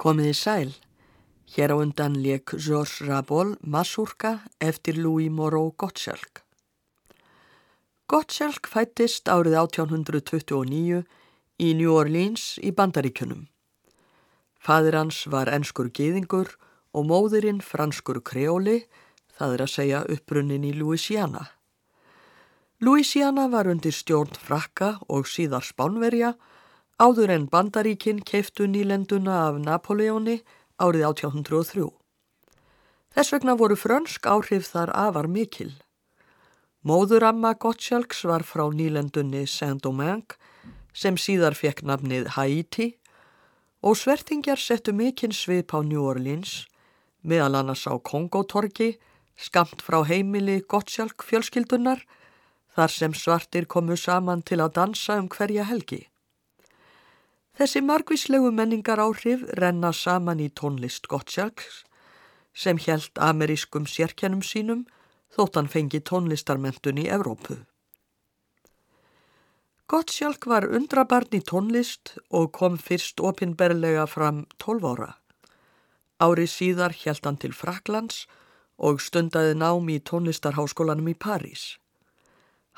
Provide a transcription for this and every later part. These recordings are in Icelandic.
Komiði sæl. Hér á undan leik Georges Rabol Masurka eftir Louis Moreau Gottschalk. Gottschalk fættist árið 1829 í New Orleans í Bandaríkunum. Fadir hans var enskur geðingur og móðurinn franskur kreóli, það er að segja upprunnin í Louisiana. Louisiana var undir stjórn frakka og síðar spánverja áður en Bandaríkin keiftu nýlenduna af Napoleoni árið 1803. Þess vegna voru frönsk áhrif þar afar mikil. Móðuramma Gottschalks var frá nýlendunni Saint-Domingue sem síðar fekk nafnið Haiti og svertingjar settu mikinn svip á New Orleans meðal annars á Kongotorki skamt frá heimili Gottschalk fjölskyldunar þar sem svartir komu saman til að dansa um hverja helgi. Þessi margvíslegu menningar áhrif renna saman í tónlist Gottschalks sem helt amerískum sérkennum sínum þótt hann fengi tónlistarmentun í Evrópu. Gottschalk var undrabarn í tónlist og kom fyrst opinberlega fram 12 ára. Árið síðar helt hann til Fraklands og stundaði nám í tónlistarháskólanum í París.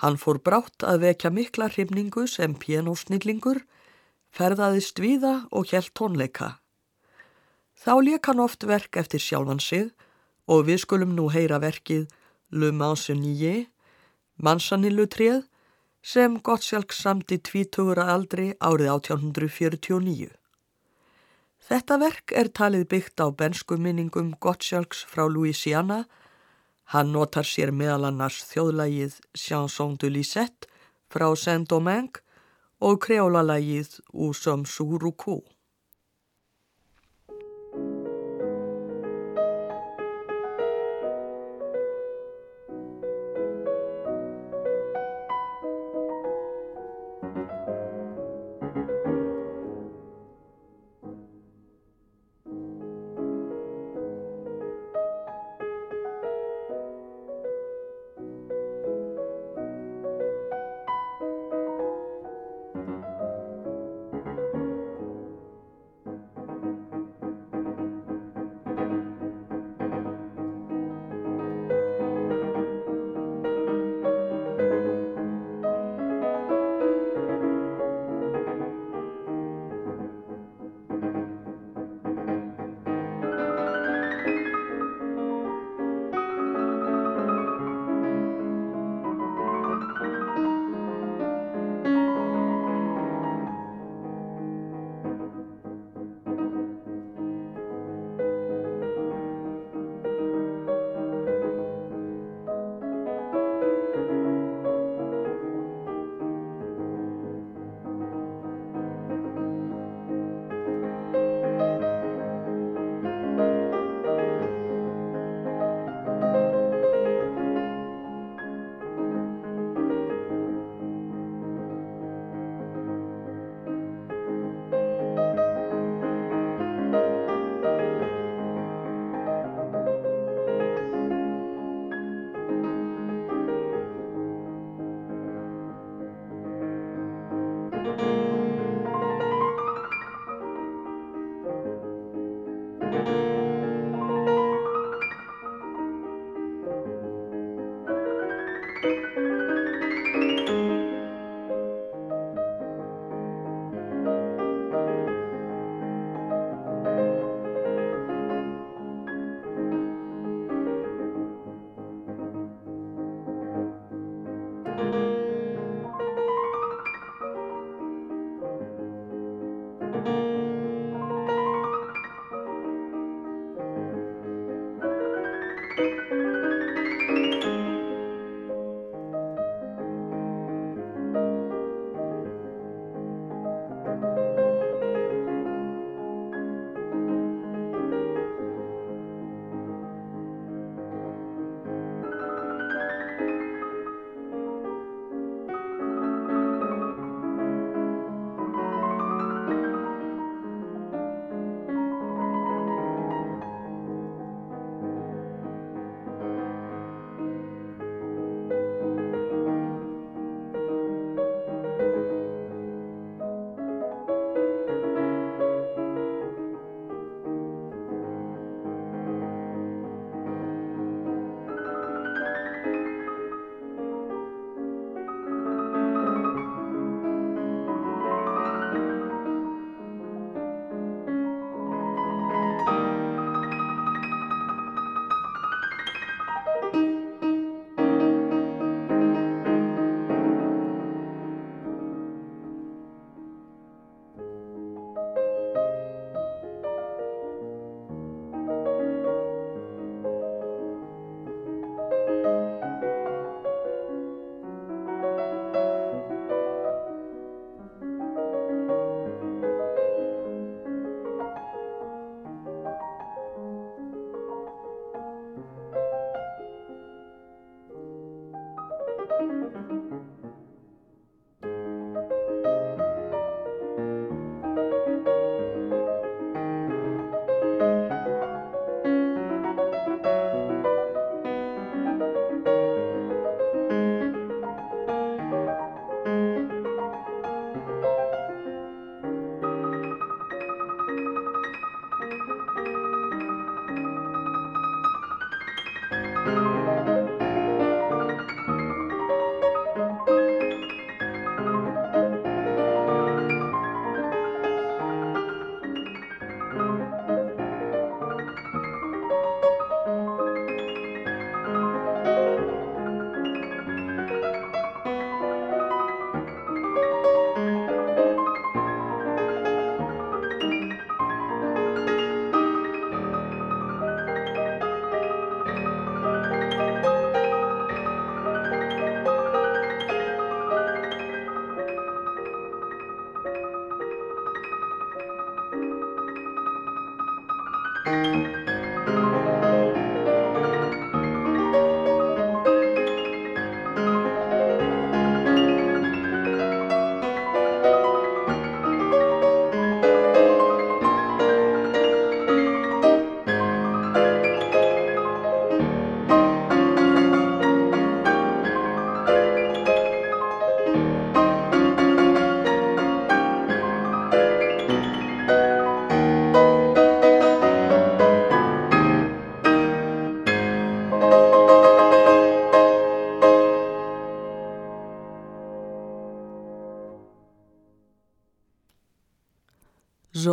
Hann fór brátt að vekja mikla hrifningu sem pianosnillingur, ferðaðist víða og helt tónleika. Þá leik hann oft verk eftir sjálfan sig og við skulum nú heyra verkið Le Mansonnier, Mansanillutrið, sem Gottschalk samti tvítugur að aldri árið 1849. Þetta verk er talið byggt á bensku minningum Gottschalks frá Louisiana Hann notar sér meðal annars þjóðlægið Chanson de Lisette frá Saint-Domingue og kreólalægið Úsum Súrukú.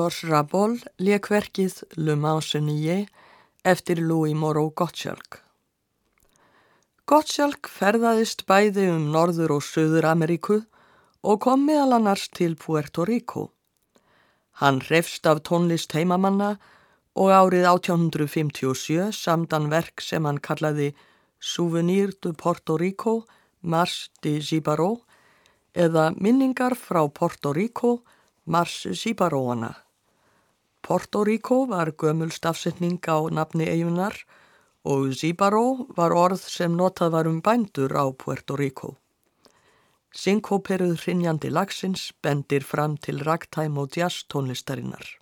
Georges Rabol lekverkið Le Mancenier eftir Louis Moreau Gottschalk. Gottschalk ferðaðist bæði um Norður og Suður Ameríku og kom meðal annars til Puerto Rico. Hann hrefst af tónlist heimamanna og árið 1857 samdan verk sem hann kallaði Souvenir de Puerto Rico, Mars de Gibaro eða Minningar frá Puerto Rico Mars Sibaróana. Porto Rico var gömul stafsetning á nafni eigunar og Sibaró var orð sem notað var um bændur á Puerto Rico. Synkóperuð hrinjandi lagsins bendir fram til ragtæm og jazz tónlistarinnar.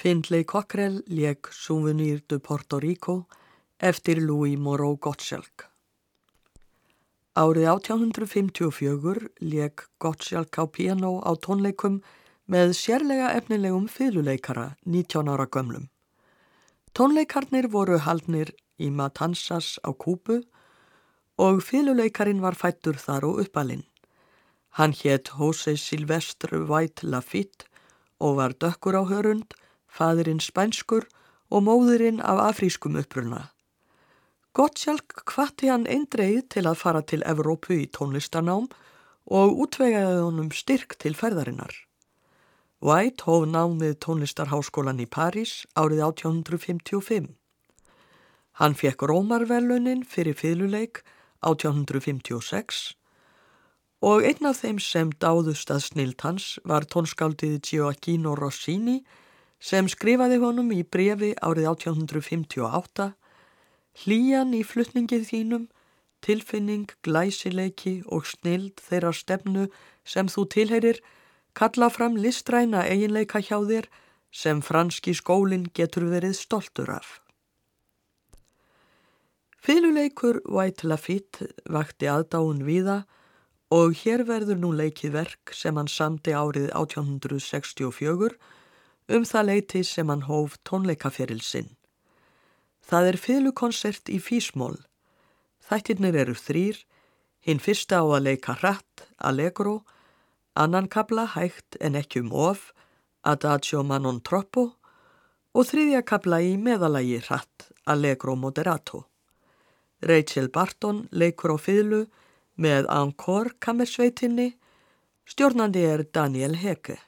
Findlay Cockrell leik Souvenir de Puerto Rico eftir Louis Moreau Gottschalk. Árið 1854 leik Gottschalk á piano á tónleikum með sérlega efnilegum fyluleikara 19 ára gömlum. Tónleikarnir voru haldnir í Matanzas á Kúbu og fyluleikarin var fættur þar og uppalinn. Hann hétt Jose Silvestre White Lafitte og var dökkur á hörund, fadurinn spænskur og móðurinn af afrískum uppruna. Gottschalk hvatti hann eindreið til að fara til Evrópu í tónlistanám og útvegaði honum styrk til ferðarinnar. White hóf námið tónlistarháskólan í París árið 1855. Hann fekk Rómarvelunin fyrir fyluleik 1856 og einn af þeim sem dáðust að snilt hans var tónskáldið Gioacchino Rossini sem skrifaði honum í brefi árið 1858 hlýjan í flutningið þínum, tilfinning, glæsileiki og snild þeirra stefnu sem þú tilherir kalla fram listræna eiginleika hjá þér sem franski skólinn getur verið stoltur af. Fyluleikur White Lafitte vakti aðdáun viða og hér verður nú leikið verk sem hann samti árið 1864 um það leiti sem hann hóf tónleikaferil sinn. Það er fylukonsert í físmól. Þættirnir eru þrýr, hinn fyrsta á að leika hratt, allegro, annan kabla hægt en ekki um of, adagio manon troppo og þriðja kabla í meðalagi hratt, allegro moderato. Rachel Barton leikur á fylgu með Angkor kammersveitinni, stjórnandi er Daniel Heke.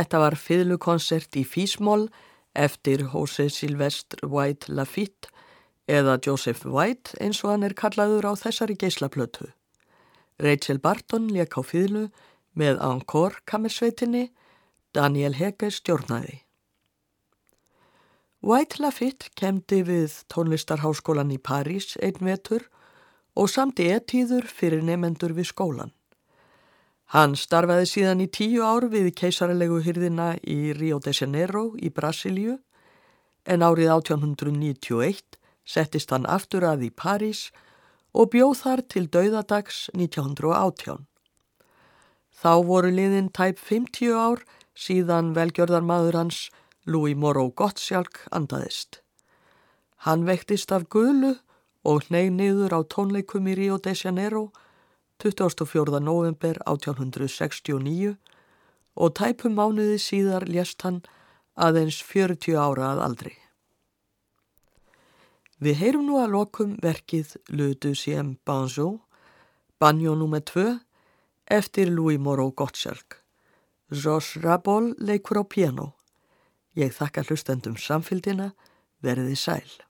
Þetta var fiðlukonsert í Físmól eftir Jose Silvestre White Lafitte eða Joseph White eins og hann er kallaður á þessari geislaplötu. Rachel Barton leik á fiðlu með Encore kamersveitinni, Daniel Hege stjórnaði. White Lafitte kemdi við tónlistarháskólan í París einn vetur og samti ettíður fyrir nefendur við skólan. Hann starfaði síðan í tíu ár við keisarlegu hyrðina í Rio de Janeiro í Brasilju en árið 1891 settist hann aftur að í París og bjóð þar til dauðadags 1918. Þá voru liðin tæp 50 ár síðan velgjörðarmadur hans Louis Moreau Gottschalk andaðist. Hann vektist af gulu og hnei niður á tónleikum í Rio de Janeiro 24. november 1869 og tæpum mánuði síðar lést hann aðeins 40 ára að aldri. Við heyrum nú að lokum verkið Le Deuxième Banjo, Banjo nr. 2, eftir Louis Moreau Gottschalk. Josh Rabol leikur á piano. Ég þakka hlustendum samfélgina, verði sæl.